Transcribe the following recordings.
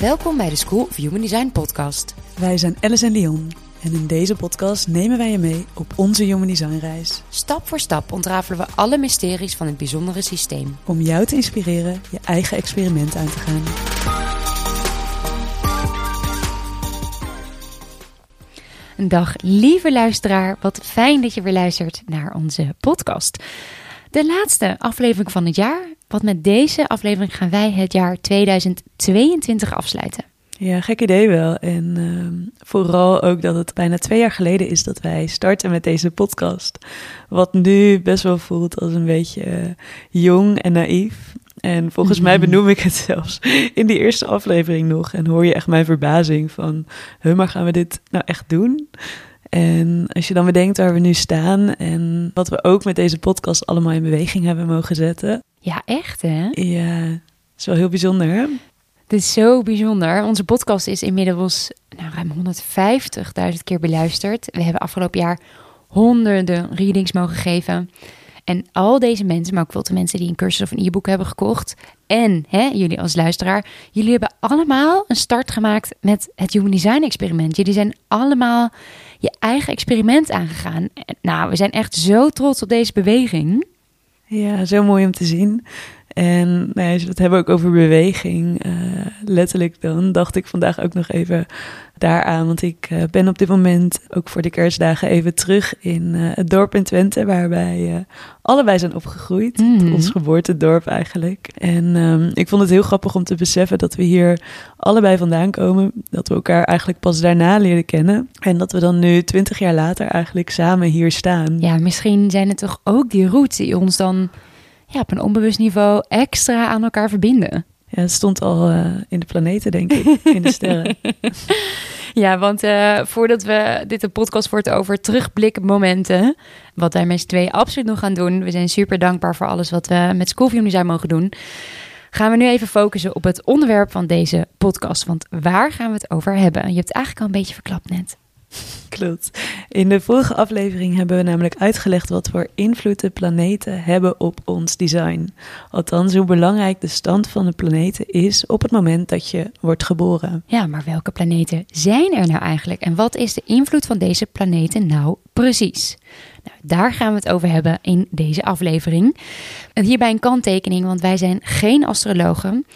Welkom bij de School of Human Design podcast. Wij zijn Alice en Leon en in deze podcast nemen wij je mee op onze Human Design reis. Stap voor stap ontrafelen we alle mysteries van het bijzondere systeem. Om jou te inspireren je eigen experiment aan te gaan. Een dag, lieve luisteraar. Wat fijn dat je weer luistert naar onze podcast. De laatste aflevering van het jaar. Want met deze aflevering gaan wij het jaar 2022 afsluiten. Ja, gek idee wel. En ehm, vooral ook dat het bijna twee jaar geleden is dat wij starten met deze podcast. Wat nu best wel voelt als een beetje eh, jong en naïef. En volgens mij benoem ik het zelfs in die eerste aflevering nog. En hoor je echt mijn verbazing van, huh, maar gaan we dit nou echt doen? En als je dan bedenkt waar we nu staan en wat we ook met deze podcast allemaal in beweging hebben mogen zetten. Ja, echt hè? Ja, het is wel heel bijzonder hè? Het is zo bijzonder. Onze podcast is inmiddels nou, ruim 150.000 keer beluisterd. We hebben afgelopen jaar honderden readings mogen geven. En al deze mensen, maar ook veel de mensen die een cursus of een e-book hebben gekocht. En hè, jullie als luisteraar, jullie hebben allemaal een start gemaakt met het Human Design experiment. Jullie zijn allemaal je eigen experiment aangegaan. Nou, we zijn echt zo trots op deze beweging. Ja, zo mooi om te zien. En nou ja, als we het hebben ook over beweging, uh, letterlijk dan, dacht ik vandaag ook nog even daaraan. Want ik uh, ben op dit moment ook voor de kerstdagen even terug in uh, het dorp in Twente, waar wij allebei zijn opgegroeid. Mm. Ons geboortedorp eigenlijk. En um, ik vond het heel grappig om te beseffen dat we hier allebei vandaan komen. Dat we elkaar eigenlijk pas daarna leren kennen. En dat we dan nu twintig jaar later eigenlijk samen hier staan. Ja, misschien zijn het toch ook die roots die ons dan ja, op een onbewust niveau extra aan elkaar verbinden. Ja, het stond al uh, in de planeten, denk ik, in de sterren. ja, want uh, voordat we dit een podcast wordt over terugblikmomenten, wat wij met z'n twee absoluut nog gaan doen. We zijn super dankbaar voor alles wat we met Schoolview zijn mogen doen. Gaan we nu even focussen op het onderwerp van deze podcast. Want waar gaan we het over hebben? Je hebt het eigenlijk al een beetje verklapt net. Klopt. In de vorige aflevering hebben we namelijk uitgelegd wat voor invloed de planeten hebben op ons design. Althans, hoe belangrijk de stand van de planeten is op het moment dat je wordt geboren. Ja, maar welke planeten zijn er nou eigenlijk? En wat is de invloed van deze planeten nou precies? Nou, daar gaan we het over hebben in deze aflevering. En hierbij een kanttekening, want wij zijn geen astrologen.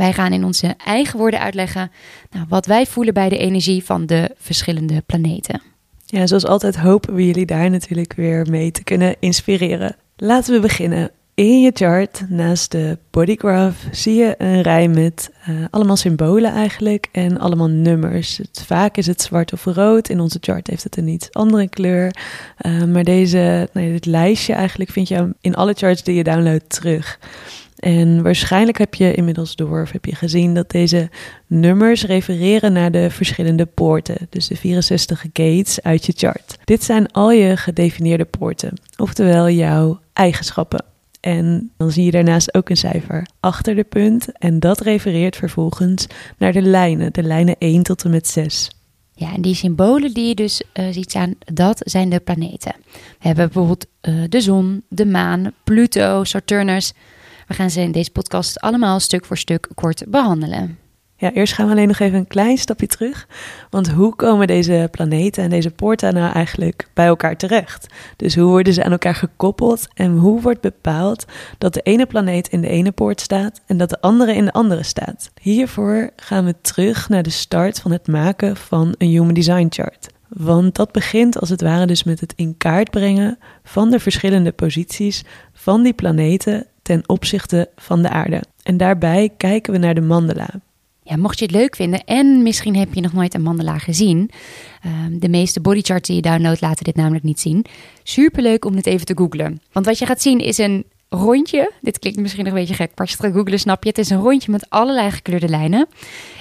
Wij gaan in onze eigen woorden uitleggen nou, wat wij voelen bij de energie van de verschillende planeten. Ja, zoals altijd hopen we jullie daar natuurlijk weer mee te kunnen inspireren. Laten we beginnen. In je chart, naast de bodygraph, zie je een rij met uh, allemaal symbolen eigenlijk en allemaal nummers. Het, vaak is het zwart of rood. In onze chart heeft het een iets andere kleur. Uh, maar deze, nee, dit lijstje eigenlijk vind je in alle charts die je downloadt terug. En waarschijnlijk heb je inmiddels door of heb je gezien dat deze nummers refereren naar de verschillende poorten, dus de 64 gates uit je chart. Dit zijn al je gedefinieerde poorten, oftewel jouw eigenschappen. En dan zie je daarnaast ook een cijfer achter de punt en dat refereert vervolgens naar de lijnen, de lijnen 1 tot en met 6. Ja, en die symbolen die je dus uh, ziet staan, dat zijn de planeten. We hebben bijvoorbeeld uh, de zon, de maan, Pluto, Saturnus, we gaan ze in deze podcast allemaal stuk voor stuk kort behandelen. Ja, eerst gaan we alleen nog even een klein stapje terug. Want hoe komen deze planeten en deze poorten nou eigenlijk bij elkaar terecht? Dus hoe worden ze aan elkaar gekoppeld en hoe wordt bepaald dat de ene planeet in de ene poort staat en dat de andere in de andere staat? Hiervoor gaan we terug naar de start van het maken van een Human Design Chart. Want dat begint als het ware dus met het in kaart brengen van de verschillende posities van die planeten ten opzichte van de aarde. En daarbij kijken we naar de mandala. Ja, mocht je het leuk vinden en misschien heb je nog nooit een mandala gezien. Um, de meeste bodycharts die je downloadt laten dit namelijk niet zien. Superleuk om dit even te googlen. Want wat je gaat zien is een rondje. Dit klinkt misschien nog een beetje gek, maar als je het gaat googlen snap je. Het is een rondje met allerlei gekleurde lijnen.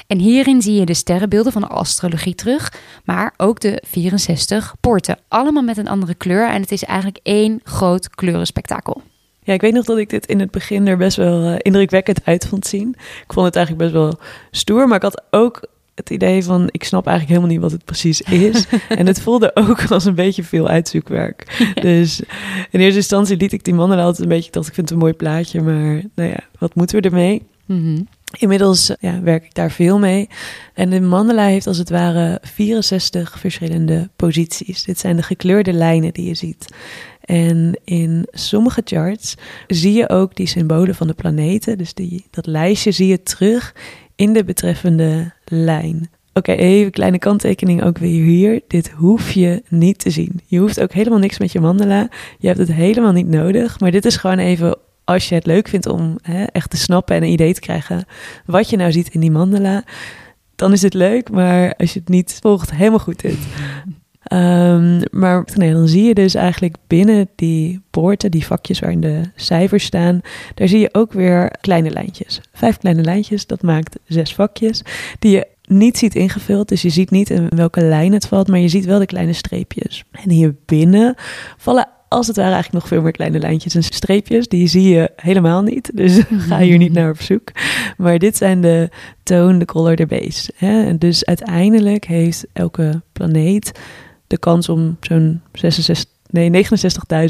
En hierin zie je de sterrenbeelden van de astrologie terug, maar ook de 64 poorten. Allemaal met een andere kleur en het is eigenlijk één groot kleurenspektakel. Ja, ik weet nog dat ik dit in het begin er best wel uh, indrukwekkend uit vond zien. Ik vond het eigenlijk best wel stoer, maar ik had ook het idee van ik snap eigenlijk helemaal niet wat het precies is. en het voelde ook als een beetje veel uitzoekwerk. Dus in eerste instantie liet ik die mannen altijd een beetje, dacht ik vind het een mooi plaatje, maar nou ja, wat moeten we ermee? Mm Inmiddels ja, werk ik daar veel mee. En de mandala heeft als het ware 64 verschillende posities. Dit zijn de gekleurde lijnen die je ziet. En in sommige charts zie je ook die symbolen van de planeten. Dus die, dat lijstje zie je terug in de betreffende lijn. Oké, even kleine kanttekening ook weer hier. Dit hoef je niet te zien. Je hoeft ook helemaal niks met je mandala. Je hebt het helemaal niet nodig. Maar dit is gewoon even als je het leuk vindt om hè, echt te snappen en een idee te krijgen wat je nou ziet in die mandala. Dan is het leuk, maar als je het niet volgt, helemaal goed dit. Um, maar nee, dan zie je dus eigenlijk binnen die poorten, die vakjes waarin de cijfers staan, daar zie je ook weer kleine lijntjes. Vijf kleine lijntjes, dat maakt zes vakjes, die je niet ziet ingevuld. Dus je ziet niet in welke lijn het valt, maar je ziet wel de kleine streepjes. En hier binnen vallen als het ware eigenlijk nog veel meer kleine lijntjes en streepjes. Die zie je helemaal niet, dus ga hier niet naar op zoek. Maar dit zijn de tone, de color, de base. Hè? En dus uiteindelijk heeft elke planeet de kans om zo'n 66, nee,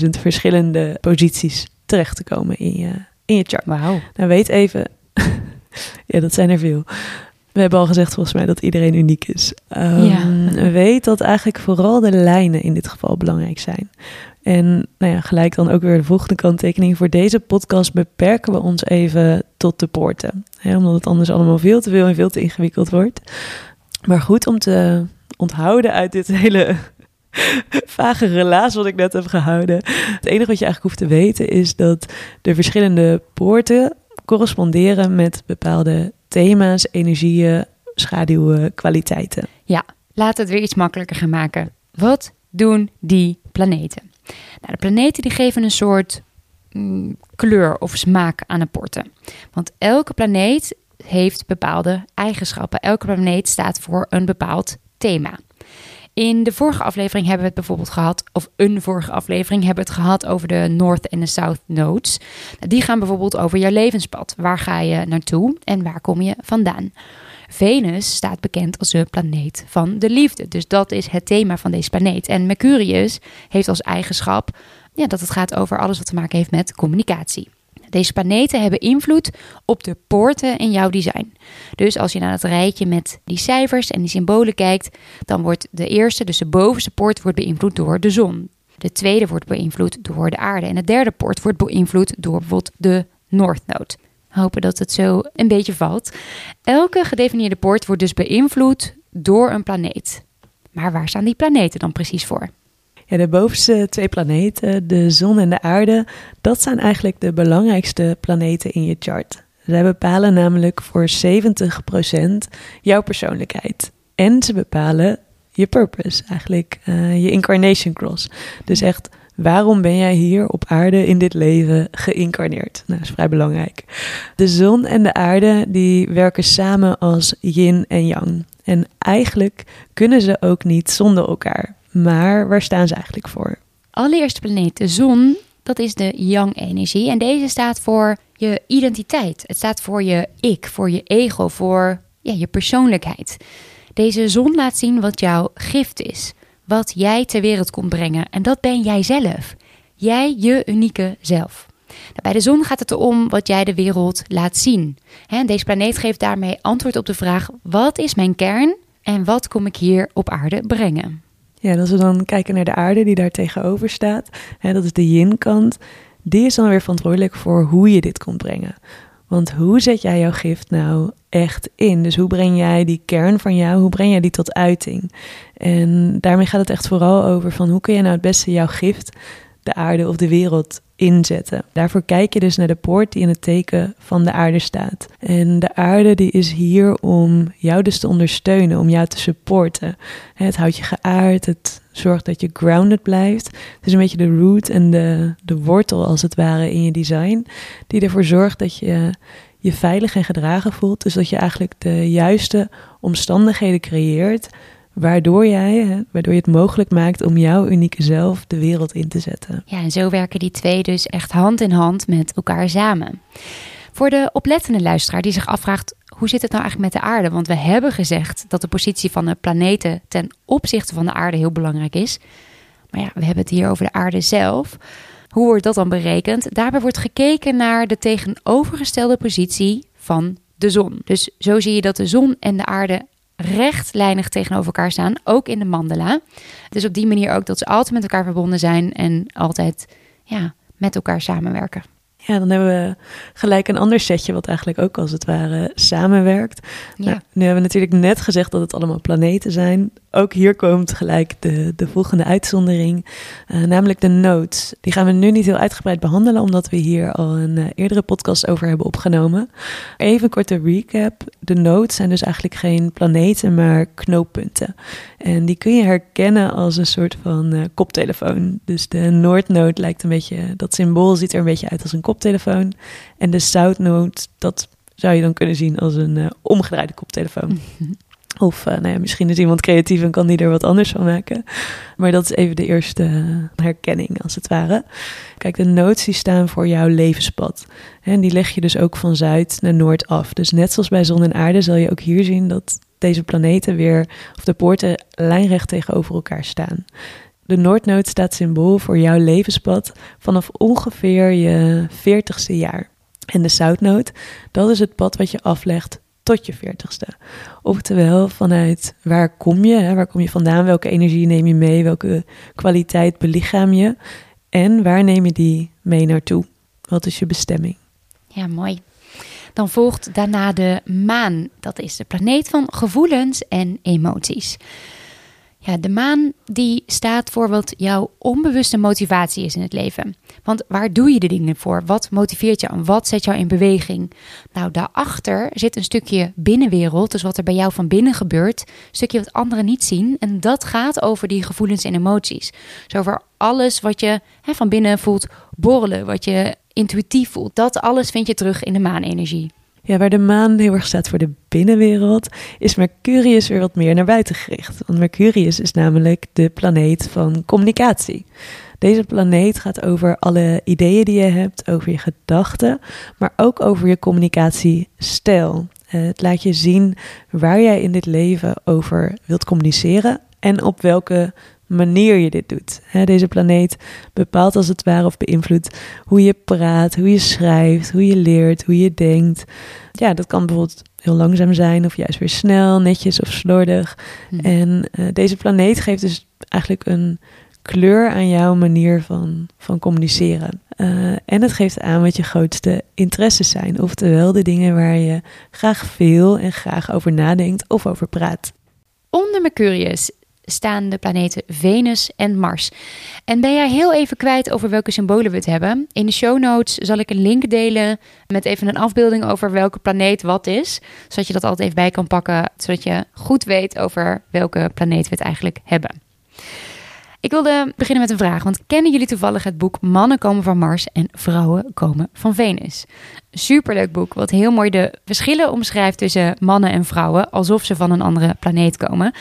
69.000 verschillende posities terecht te komen in je, in je chart. Wauw. Nou, weet even, ja, dat zijn er veel. We hebben al gezegd volgens mij dat iedereen uniek is. Um, ja. Weet dat eigenlijk vooral de lijnen in dit geval belangrijk zijn. En nou ja, gelijk dan ook weer de volgende kanttekening. Voor deze podcast beperken we ons even tot de poorten. Hè, omdat het anders allemaal veel te veel en veel te ingewikkeld wordt. Maar goed om te onthouden uit dit hele vage relaas wat ik net heb gehouden. Het enige wat je eigenlijk hoeft te weten is dat de verschillende poorten corresponderen met bepaalde thema's, energieën, schaduwen, kwaliteiten. Ja, laat het weer iets makkelijker gaan maken. Wat doen die planeten? Nou, de planeten die geven een soort mm, kleur of smaak aan de porten. Want elke planeet heeft bepaalde eigenschappen. Elke planeet staat voor een bepaald thema. In de vorige aflevering hebben we het bijvoorbeeld gehad, of een vorige aflevering hebben we het gehad over de North en de South Nodes. Die gaan bijvoorbeeld over jouw levenspad. Waar ga je naartoe en waar kom je vandaan? Venus staat bekend als de planeet van de liefde. Dus dat is het thema van deze planeet. En Mercurius heeft als eigenschap ja, dat het gaat over alles wat te maken heeft met communicatie. Deze planeten hebben invloed op de poorten in jouw design. Dus als je naar het rijtje met die cijfers en die symbolen kijkt, dan wordt de eerste, dus de bovenste poort, wordt beïnvloed door de zon. De tweede wordt beïnvloed door de aarde. En de derde poort wordt beïnvloed door bijvoorbeeld de Node. Hopen dat het zo een beetje valt. Elke gedefinieerde poort wordt dus beïnvloed door een planeet. Maar waar staan die planeten dan precies voor? De bovenste twee planeten, de zon en de aarde, dat zijn eigenlijk de belangrijkste planeten in je chart. Zij bepalen namelijk voor 70% jouw persoonlijkheid. En ze bepalen je purpose, eigenlijk uh, je incarnation cross. Dus echt, waarom ben jij hier op aarde in dit leven geïncarneerd? Nou, dat is vrij belangrijk. De zon en de aarde die werken samen als yin en yang. En eigenlijk kunnen ze ook niet zonder elkaar. Maar waar staan ze eigenlijk voor? Allereerste planeet, de zon, dat is de yang-energie. En deze staat voor je identiteit. Het staat voor je ik, voor je ego, voor ja, je persoonlijkheid. Deze zon laat zien wat jouw gift is. Wat jij ter wereld komt brengen. En dat ben jij zelf. Jij, je unieke zelf. Nou, bij de zon gaat het erom wat jij de wereld laat zien. deze planeet geeft daarmee antwoord op de vraag: wat is mijn kern en wat kom ik hier op aarde brengen? Ja, en als we dan kijken naar de aarde die daar tegenover staat, hè, dat is de yin-kant, die is dan weer verantwoordelijk voor hoe je dit komt brengen. Want hoe zet jij jouw gift nou echt in? Dus hoe breng jij die kern van jou, hoe breng jij die tot uiting? En daarmee gaat het echt vooral over van hoe kun je nou het beste jouw gift, de aarde of de wereld inzetten. Daarvoor kijk je dus naar de poort die in het teken van de aarde staat. En de aarde die is hier om jou dus te ondersteunen, om jou te supporten. Het houdt je geaard, het zorgt dat je grounded blijft. Het is een beetje de root en de, de wortel als het ware in je design, die ervoor zorgt dat je je veilig en gedragen voelt. Dus dat je eigenlijk de juiste omstandigheden creëert waardoor jij, waardoor je het mogelijk maakt om jouw unieke zelf de wereld in te zetten. Ja, en zo werken die twee dus echt hand in hand met elkaar samen. Voor de oplettende luisteraar die zich afvraagt hoe zit het nou eigenlijk met de aarde? Want we hebben gezegd dat de positie van de planeten ten opzichte van de aarde heel belangrijk is. Maar ja, we hebben het hier over de aarde zelf. Hoe wordt dat dan berekend? Daarbij wordt gekeken naar de tegenovergestelde positie van de zon. Dus zo zie je dat de zon en de aarde rechtlijnig tegenover elkaar staan, ook in de mandala. Dus op die manier ook dat ze altijd met elkaar verbonden zijn en altijd ja, met elkaar samenwerken. Ja, dan hebben we gelijk een ander setje wat eigenlijk ook als het ware samenwerkt. Ja. Nou, nu hebben we natuurlijk net gezegd dat het allemaal planeten zijn. Ook hier komt gelijk de, de volgende uitzondering, eh, namelijk de nodes. Die gaan we nu niet heel uitgebreid behandelen, omdat we hier al een eh, eerdere podcast over hebben opgenomen. Even een korte recap. De nodes zijn dus eigenlijk geen planeten, maar knooppunten. En die kun je herkennen als een soort van eh, koptelefoon. Dus de Noordnode lijkt een beetje, dat symbool ziet er een beetje uit als een koptelefoon. En de South dat zou je dan kunnen zien als een omgedraaide koptelefoon. Of uh, nou misschien is iemand creatief en kan die er wat anders van maken. Maar dat is even de eerste herkenning, als het ware. Kijk, de notes die staan voor jouw levenspad. En die leg je dus ook van zuid naar noord af. Dus net zoals bij zon en aarde zal je ook hier zien dat deze planeten weer, of de poorten lijnrecht tegenover elkaar staan. De Noordnood staat symbool voor jouw levenspad vanaf ongeveer je 40ste jaar. En de Zuidnood, dat is het pad wat je aflegt tot je 40ste. Oftewel, vanuit waar kom je, hè, waar kom je vandaan, welke energie neem je mee, welke kwaliteit belichaam je en waar neem je die mee naartoe? Wat is je bestemming? Ja, mooi. Dan volgt daarna de maan. Dat is de planeet van gevoelens en emoties. Ja, de maan die staat voor wat jouw onbewuste motivatie is in het leven. Want waar doe je de dingen voor? Wat motiveert je en wat zet jou in beweging? Nou, daarachter zit een stukje binnenwereld, dus wat er bij jou van binnen gebeurt. Een stukje wat anderen niet zien. En dat gaat over die gevoelens en emoties. Dus over alles wat je hè, van binnen voelt borrelen, wat je intuïtief voelt. Dat alles vind je terug in de maanenergie. Ja, waar de maan heel erg staat voor de binnenwereld, is Mercurius weer wat meer naar buiten gericht. Want Mercurius is namelijk de planeet van communicatie. Deze planeet gaat over alle ideeën die je hebt, over je gedachten, maar ook over je communicatiestijl. Eh, het laat je zien waar jij in dit leven over wilt communiceren en op welke manier je dit doet. Deze planeet bepaalt als het ware of beïnvloedt hoe je praat, hoe je schrijft, hoe je leert, hoe je denkt. Ja, dat kan bijvoorbeeld heel langzaam zijn of juist weer snel, netjes of slordig. Hm. En uh, deze planeet geeft dus eigenlijk een kleur aan jouw manier van, van communiceren. Uh, en het geeft aan wat je grootste interesses zijn. Oftewel de dingen waar je graag veel en graag over nadenkt of over praat. Onder Mercurius staan de planeten Venus en Mars. En ben jij heel even kwijt over welke symbolen we het hebben? In de show notes zal ik een link delen met even een afbeelding over welke planeet wat is. Zodat je dat altijd even bij kan pakken, zodat je goed weet over welke planeet we het eigenlijk hebben. Ik wilde beginnen met een vraag, want kennen jullie toevallig het boek Mannen komen van Mars en Vrouwen komen van Venus? Superleuk boek, wat heel mooi de verschillen omschrijft tussen mannen en vrouwen, alsof ze van een andere planeet komen.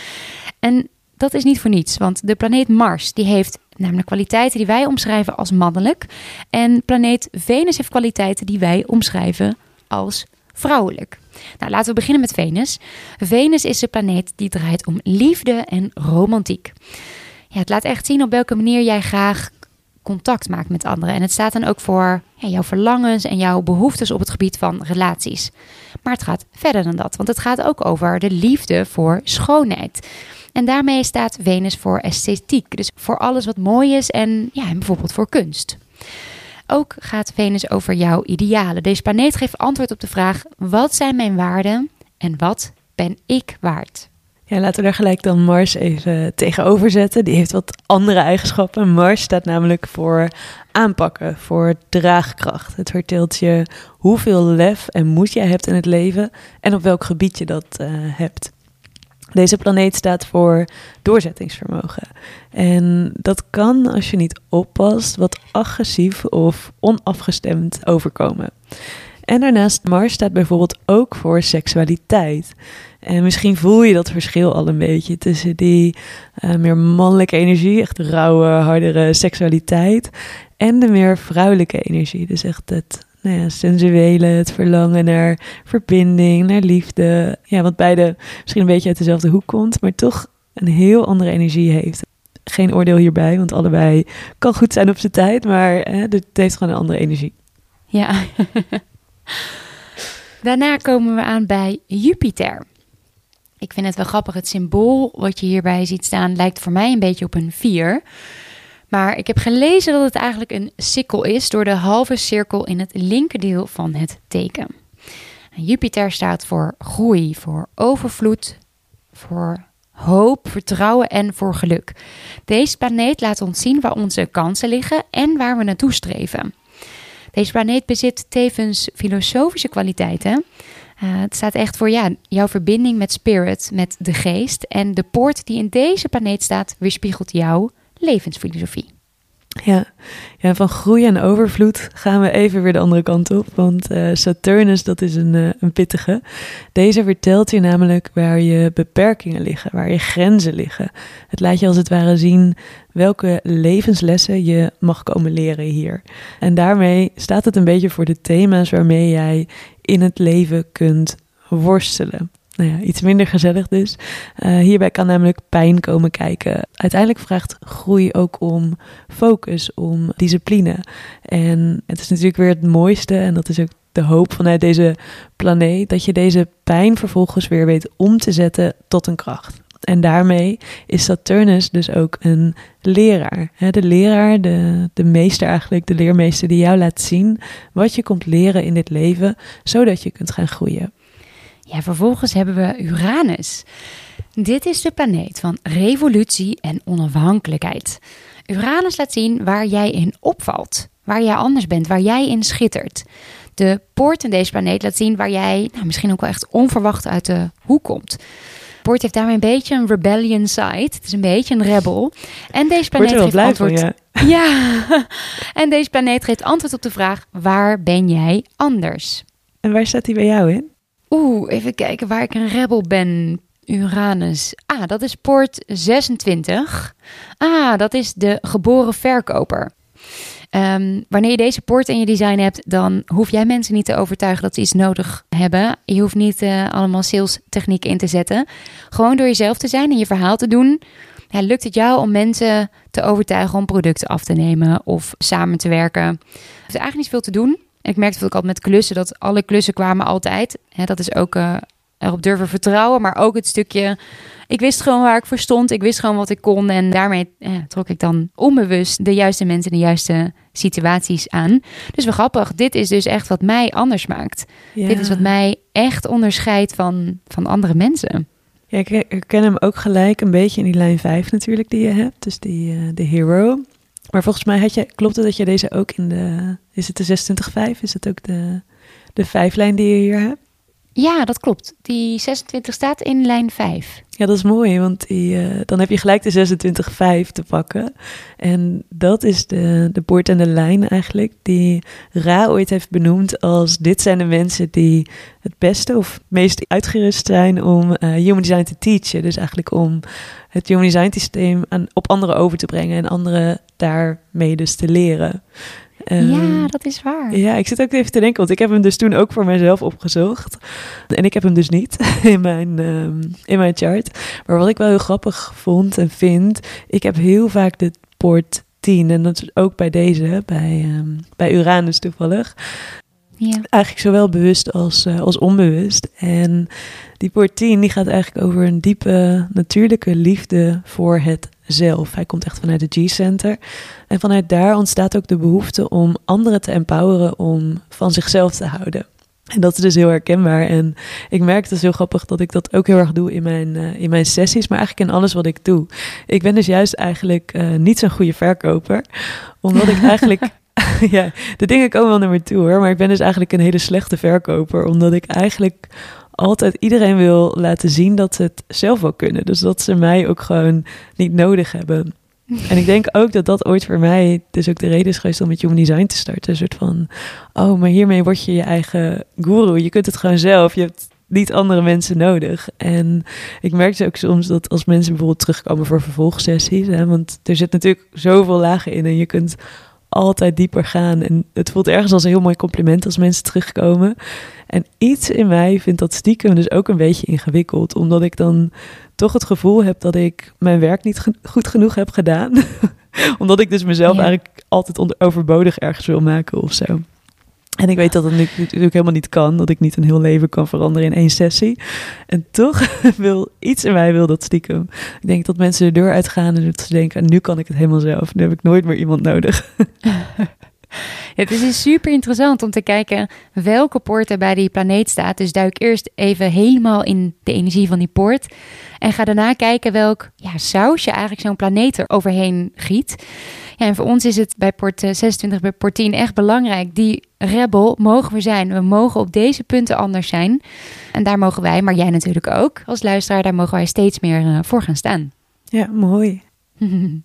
En dat is niet voor niets, want de planeet Mars die heeft namelijk kwaliteiten die wij omschrijven als mannelijk. En planeet Venus heeft kwaliteiten die wij omschrijven als vrouwelijk. Nou, laten we beginnen met Venus. Venus is de planeet die draait om liefde en romantiek. Ja, het laat echt zien op welke manier jij graag contact maakt met anderen. En het staat dan ook voor jouw verlangens en jouw behoeftes op het gebied van relaties. Maar het gaat verder dan dat, want het gaat ook over de liefde voor schoonheid. En daarmee staat Venus voor esthetiek, dus voor alles wat mooi is en, ja, en bijvoorbeeld voor kunst. Ook gaat Venus over jouw idealen. Deze planeet geeft antwoord op de vraag: wat zijn mijn waarden en wat ben ik waard? Ja, laten we daar gelijk dan Mars even tegenover zetten. Die heeft wat andere eigenschappen. Mars staat namelijk voor aanpakken, voor draagkracht. Het vertelt je hoeveel lef en moed jij hebt in het leven en op welk gebied je dat uh, hebt. Deze planeet staat voor doorzettingsvermogen. En dat kan, als je niet oppast, wat agressief of onafgestemd overkomen. En daarnaast Mars staat bijvoorbeeld ook voor seksualiteit. En misschien voel je dat verschil al een beetje tussen die uh, meer mannelijke energie, echt rauwe, hardere seksualiteit, en de meer vrouwelijke energie. Dus echt het nou ja, sensuele, het verlangen naar verbinding, naar liefde. Ja, wat beide misschien een beetje uit dezelfde hoek komt, maar toch een heel andere energie heeft. Geen oordeel hierbij, want allebei kan goed zijn op zijn tijd, maar hè, het heeft gewoon een andere energie. Ja. Daarna komen we aan bij Jupiter. Ik vind het wel grappig. Het symbool wat je hierbij ziet staan lijkt voor mij een beetje op een vier. Maar ik heb gelezen dat het eigenlijk een sikkel is door de halve cirkel in het linkerdeel van het teken. Jupiter staat voor groei, voor overvloed, voor hoop, vertrouwen en voor geluk. Deze planeet laat ons zien waar onze kansen liggen en waar we naartoe streven. Deze planeet bezit tevens filosofische kwaliteiten. Uh, het staat echt voor ja, jouw verbinding met spirit, met de geest. En de poort die in deze planeet staat, weerspiegelt jouw levensfilosofie. Ja. van groei en overvloed gaan we even weer de andere kant op. Want uh, Saturnus, dat is een, uh, een pittige. Deze vertelt je namelijk waar je beperkingen liggen, waar je grenzen liggen. Het laat je als het ware zien welke levenslessen je mag komen leren hier. En daarmee staat het een beetje voor de thema's waarmee jij in het leven kunt worstelen nou ja, iets minder gezellig dus. Uh, hierbij kan namelijk pijn komen kijken. Uiteindelijk vraagt groei ook om focus, om discipline. En het is natuurlijk weer het mooiste, en dat is ook de hoop vanuit deze planeet, dat je deze pijn vervolgens weer weet om te zetten tot een kracht. En daarmee is Saturnus dus ook een leraar. De leraar, de, de meester eigenlijk, de leermeester die jou laat zien wat je komt leren in dit leven, zodat je kunt gaan groeien. Ja, vervolgens hebben we Uranus. Dit is de planeet van revolutie en onafhankelijkheid. Uranus laat zien waar jij in opvalt, waar jij anders bent, waar jij in schittert. De poort in deze planeet laat zien waar jij nou, misschien ook wel echt onverwacht uit de hoek komt. Poort heeft daarmee een beetje een rebellion side. Het is een beetje een rebel. En deze planeet geeft antwoord. ja. ja. en deze planeet geeft antwoord op de vraag: waar ben jij anders? En waar staat hij bij jou in? Oeh, even kijken waar ik een rebel ben. Uranus. Ah, dat is poort 26. Ah, dat is de geboren verkoper. Um, wanneer je deze poort in je design hebt, dan hoef jij mensen niet te overtuigen dat ze iets nodig hebben. Je hoeft niet uh, allemaal sales technieken in te zetten. Gewoon door jezelf te zijn en je verhaal te doen, lukt het jou om mensen te overtuigen om producten af te nemen of samen te werken. Er is eigenlijk niet veel te doen ik merkte dat ik altijd met klussen, dat alle klussen kwamen altijd. Hè, dat is ook uh, erop durven vertrouwen, maar ook het stukje... Ik wist gewoon waar ik voor stond, ik wist gewoon wat ik kon. En daarmee eh, trok ik dan onbewust de juiste mensen in de juiste situaties aan. Dus wel grappig, dit is dus echt wat mij anders maakt. Dit is wat mij echt onderscheidt van, van andere mensen. Ja, ik herken hem ook gelijk een beetje in die lijn 5 natuurlijk die je hebt. Dus die, uh, de hero. Maar volgens mij had je, klopt het dat je deze ook in de, is het de 26.5? Is het ook de, de vijflijn die je hier hebt? Ja, dat klopt. Die 26 staat in lijn 5. Ja, dat is mooi, want die, uh, dan heb je gelijk de 26-5 te pakken. En dat is de, de poort en de lijn eigenlijk, die Ra ooit heeft benoemd als dit zijn de mensen die het beste of meest uitgerust zijn om uh, human design te teachen. Dus eigenlijk om het human design systeem aan, op anderen over te brengen en anderen daarmee dus te leren. Um, ja, dat is waar. Ja, ik zit ook even te denken, want ik heb hem dus toen ook voor mezelf opgezocht. En ik heb hem dus niet in mijn, um, in mijn chart. Maar wat ik wel heel grappig vond en vind, ik heb heel vaak de poort 10. En dat is ook bij deze, bij, um, bij Uranus toevallig. Ja. Eigenlijk zowel bewust als, uh, als onbewust. En die poort 10 die gaat eigenlijk over een diepe natuurlijke liefde voor het zelf. Hij komt echt vanuit de G-center. En vanuit daar ontstaat ook de behoefte om anderen te empoweren om van zichzelf te houden. En dat is dus heel herkenbaar. En ik merk het dus heel grappig dat ik dat ook heel erg doe in mijn, uh, in mijn sessies, maar eigenlijk in alles wat ik doe. Ik ben dus juist eigenlijk uh, niet zo'n goede verkoper, omdat ik eigenlijk. ja, de dingen komen wel naar me toe hoor, maar ik ben dus eigenlijk een hele slechte verkoper, omdat ik eigenlijk altijd iedereen wil laten zien dat ze het zelf wel kunnen. Dus dat ze mij ook gewoon niet nodig hebben. En ik denk ook dat dat ooit voor mij dus ook de reden is geweest om met Human Design te starten. Een soort van, oh, maar hiermee word je je eigen guru. Je kunt het gewoon zelf. Je hebt niet andere mensen nodig. En ik merkte ook soms dat als mensen bijvoorbeeld terugkomen voor vervolgsessies, hè, want er zit natuurlijk zoveel lagen in en je kunt altijd dieper gaan. En het voelt ergens als een heel mooi compliment als mensen terugkomen. En iets in mij vindt dat stiekem dus ook een beetje ingewikkeld, omdat ik dan toch het gevoel heb dat ik mijn werk niet goed genoeg heb gedaan. omdat ik dus mezelf eigenlijk altijd onder overbodig ergens wil maken of zo. En ik weet dat het nu- natuurlijk helemaal niet kan, dat ik niet een heel leven kan veranderen in één sessie. En toch wil iets in mij wil dat stiekem. Ik denk dat mensen de deur uitgaan en dat ze denken, nu kan ik het helemaal zelf. Nu heb ik nooit meer iemand nodig. Het is dus super interessant om te kijken welke poort er bij die planeet staat. Dus duik eerst even helemaal in de energie van die poort. En ga daarna kijken welk ja, sausje eigenlijk zo'n planeet er overheen giet. Ja, en voor ons is het bij port eh, 26, bij port 10 echt belangrijk. Die rebel mogen we zijn. We mogen op deze punten anders zijn. En daar mogen wij, maar jij natuurlijk ook als luisteraar, daar mogen wij steeds meer eh, voor gaan staan. Ja, mooi.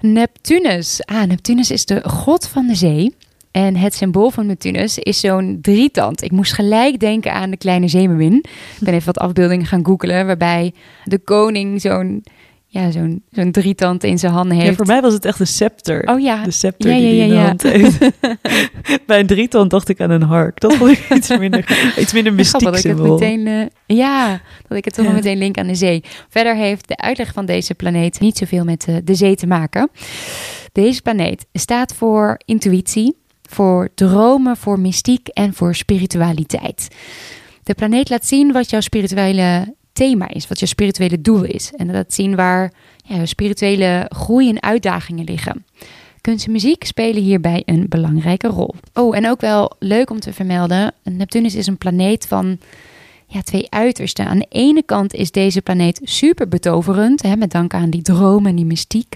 Neptunus. Ah, Neptunus is de god van de zee. En het symbool van Neptunus is zo'n drietand. Ik moest gelijk denken aan de kleine zeemermin. Ik ben even wat afbeeldingen gaan googelen, waarbij de koning zo'n ja, zo'n zo'n drietand in zijn handen Ja, heeft. voor mij was het echt een scepter. Oh ja, De scepter Ja, die ja, hij in de ja, ja. hand heeft. Bij een drietand dacht ik aan een hark. Dat vond ik iets minder, iets minder mystiek dat ik het meteen, eh, ja, dat ik het toch Ja. nog meteen link aan de zee. Verder heeft de uitleg van deze planeet niet zoveel met eh, de zee te maken. Deze planeet staat voor intuïtie, voor dromen, voor mystiek en voor spiritualiteit. De planeet laat zien wat jouw spirituele thema is, wat jouw spirituele doel is. En dat zien waar ja, spirituele groei en uitdagingen liggen. Kunst en muziek spelen hierbij een belangrijke rol. Oh, en ook wel leuk om te vermelden: Neptunus is een planeet van ja, twee uitersten. Aan de ene kant is deze planeet super betoverend, hè, met dank aan die dromen en die mystiek.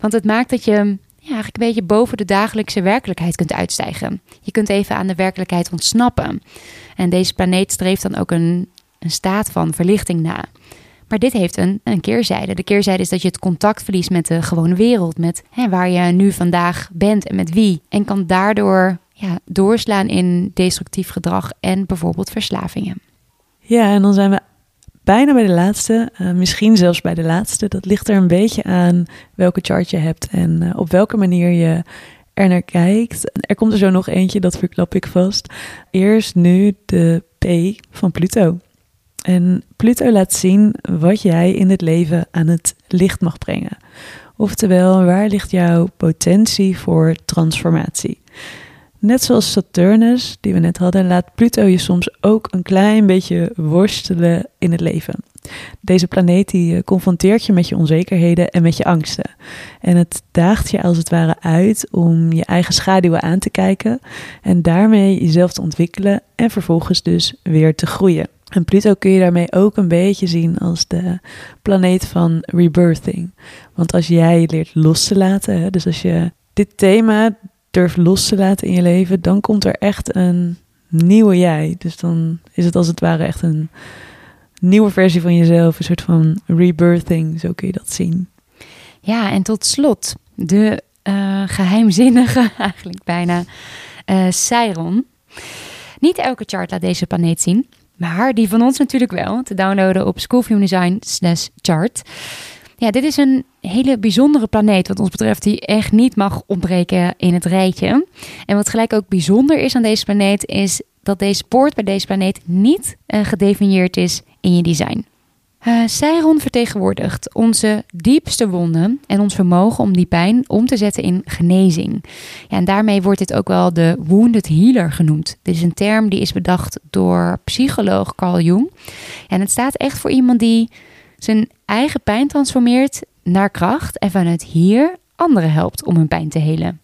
Want het maakt dat je ja, eigenlijk een beetje boven de dagelijkse werkelijkheid kunt uitstijgen. Je kunt even aan de werkelijkheid ontsnappen. En deze planeet streeft dan ook een, een staat van verlichting na. Maar dit heeft een, een keerzijde. De keerzijde is dat je het contact verliest met de gewone wereld. Met hè, waar je nu vandaag bent en met wie. En kan daardoor ja, doorslaan in destructief gedrag en bijvoorbeeld verslavingen. Ja, en dan zijn we bijna bij de laatste. eh, misschien zelfs bij de laatste. Dat ligt er een beetje aan welke chart je hebt en eh, op welke manier je er naar kijkt. Er komt er zo nog eentje, dat verklap ik vast. Eerst nu de P van Pluto. En Pluto laat zien wat jij in het leven aan het licht mag brengen. Oftewel, waar ligt jouw potentie voor transformatie? Net zoals Saturnus, die we net hadden, laat Pluto je soms ook een klein beetje worstelen in het leven. Deze planeet die eh, confronteert je met je onzekerheden en met je angsten. En het daagt je als het ware uit om je eigen schaduwen aan te kijken en daarmee jezelf te ontwikkelen en vervolgens dus weer te groeien. En Pluto kun je daarmee ook een beetje zien als de planeet van rebirthing. Want als jij leert los te laten, dus als je dit thema durft los te laten in je leven, dan komt er echt een nieuwe jij. Dus dan is het als het ware echt een nieuwe versie van jezelf, een soort van rebirthing, zo kun je dat zien. Ja, en tot slot de eh, geheimzinnige, eigenlijk bijna, Chiron. Niet elke chart laat deze planeet zien, maar die van ons natuurlijk wel. Te downloaden op School of Human Design slash chart. Ja, dit is een hele bijzondere planeet wat ons betreft die echt niet mag ontbreken in het rijtje. En wat gelijk ook bijzonder is aan deze planeet is dat deze poort bij deze planeet niet eh, gedefinieerd is in je design. Uh, Chiron vertegenwoordigt onze diepste wonden en ons vermogen om die pijn om te zetten in genezing. Ja, en daarmee wordt dit ook wel de wounded healer genoemd. Dit is een term die is bedacht door psycholoog Carl Jung. En het staat echt voor iemand die zijn eigen pijn transformeert naar kracht en vanuit hier anderen helpt om hun pijn te helen.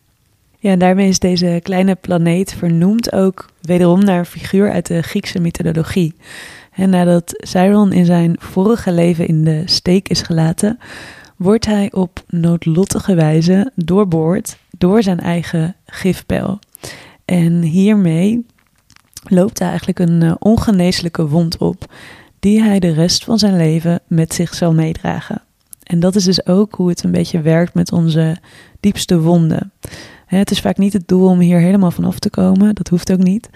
Ja, en daarmee is deze kleine planeet vernoemd ook wederom naar een figuur uit de Griekse mythologie. En nadat Chiron in zijn vorige leven in de steek is gelaten, wordt hij op noodlottige wijze doorboord door zijn eigen gifpijl. En hiermee loopt hij eigenlijk een uh, ongeneeslijke wond op, die hij de rest van zijn leven met zich zal meedragen. En dat is dus ook hoe het een beetje werkt met onze diepste wonden. Het is vaak niet het doel om hier helemaal vanaf te komen, dat hoeft ook niet.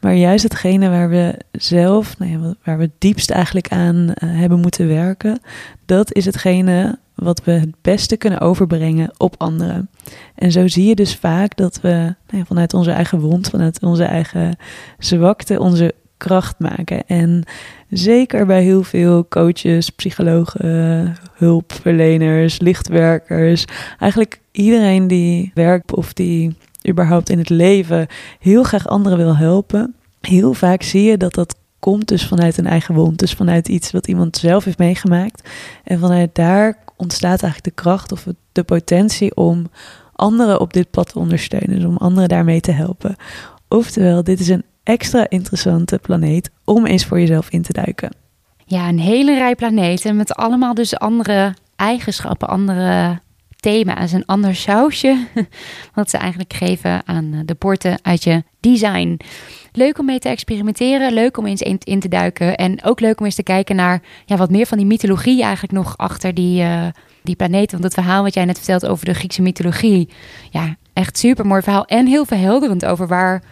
Maar juist hetgene waar we zelf, nou ja, waar we het diepst eigenlijk aan uh, hebben moeten werken, dat is hetgene wat we het beste kunnen overbrengen op anderen. En zo zie je dus vaak dat we nou ja, vanuit onze eigen wond, vanuit onze eigen zwakte, onze kracht maken. En zeker bij heel veel coaches, psychologen, hulpverleners, lichtwerkers, eigenlijk iedereen die werkt of die überhaupt in het leven heel graag anderen wil helpen, heel vaak zie je dat dat komt dus vanuit een eigen wond. Dus vanuit iets wat iemand zelf heeft meegemaakt. En vanuit daar ontstaat eigenlijk de kracht of de potentie om anderen op dit pad te ondersteunen. Dus om anderen daarmee te helpen. Oftewel, dit is een extra interessante planeet om eens voor jezelf in te duiken. Ja, een hele rij planeten met allemaal dus andere eigenschappen, andere thema's, een ander sausje. Wat ze eigenlijk geven aan de poorten uit je design. Leuk om mee te experimenteren, leuk om eens in, te duiken. En ook leuk om eens te kijken naar ja, wat meer van die mythologie eigenlijk nog achter die, uh, die planeten. Want het verhaal wat jij net vertelt over de Griekse mythologie. Ja, echt super mooi verhaal. En heel verhelderend over waar,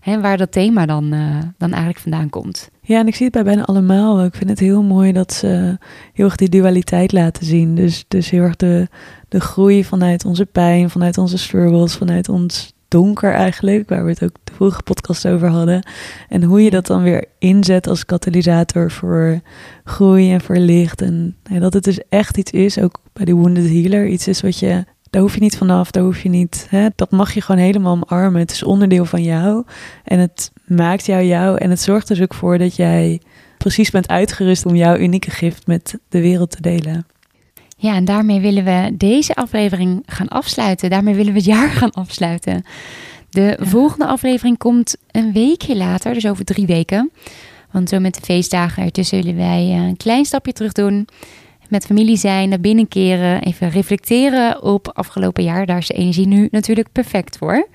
hè, waar dat thema dan, uh, dan eigenlijk vandaan komt. Ja, en ik zie het bij bijna allemaal. Ik vind het heel mooi dat ze heel erg die dualiteit laten zien. Dus, dus heel erg de, de groei vanuit onze pijn, vanuit onze struggles, vanuit ons donker eigenlijk, waar we het ook de vorige podcast over hadden. En hoe je dat dan weer inzet als katalysator voor groei en voor licht. En dat het dus echt iets is, ook bij de Wounded Healer, iets is wat je, daar hoef je niet vanaf, daar hoef je niet, hè, dat mag je gewoon helemaal omarmen. Het is onderdeel van jou en het maakt jou jou en het zorgt dus ook voor dat jij precies bent uitgerust om jouw unieke gift met de wereld te delen. Ja, en daarmee willen we deze aflevering gaan afsluiten. Daarmee willen we het jaar gaan afsluiten. De volgende aflevering komt een weekje later, dus over drie weken. Want zo met de feestdagen ertussen zullen wij een klein stapje terug doen. Met familie zijn, naar binnen keren, even reflecteren op afgelopen jaar. Daar is de energie nu natuurlijk perfect voor.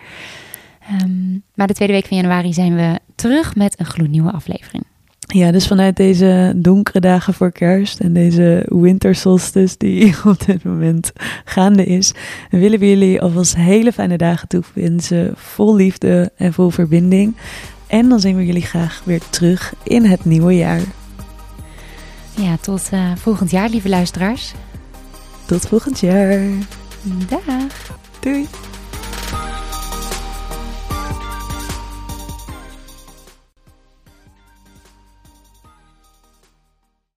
Um, maar de tweede week van januari zijn we terug met een gloednieuwe aflevering. Ja, dus vanuit deze donkere dagen voor kerst en deze wintersolstice die op dit moment gaande is, willen we jullie alvast hele fijne dagen toewensen, vol liefde en vol verbinding. En dan zien we jullie graag weer terug in het nieuwe jaar. Ja, tot uh, volgend jaar, lieve luisteraars. Tot volgend jaar. Dag. Doei.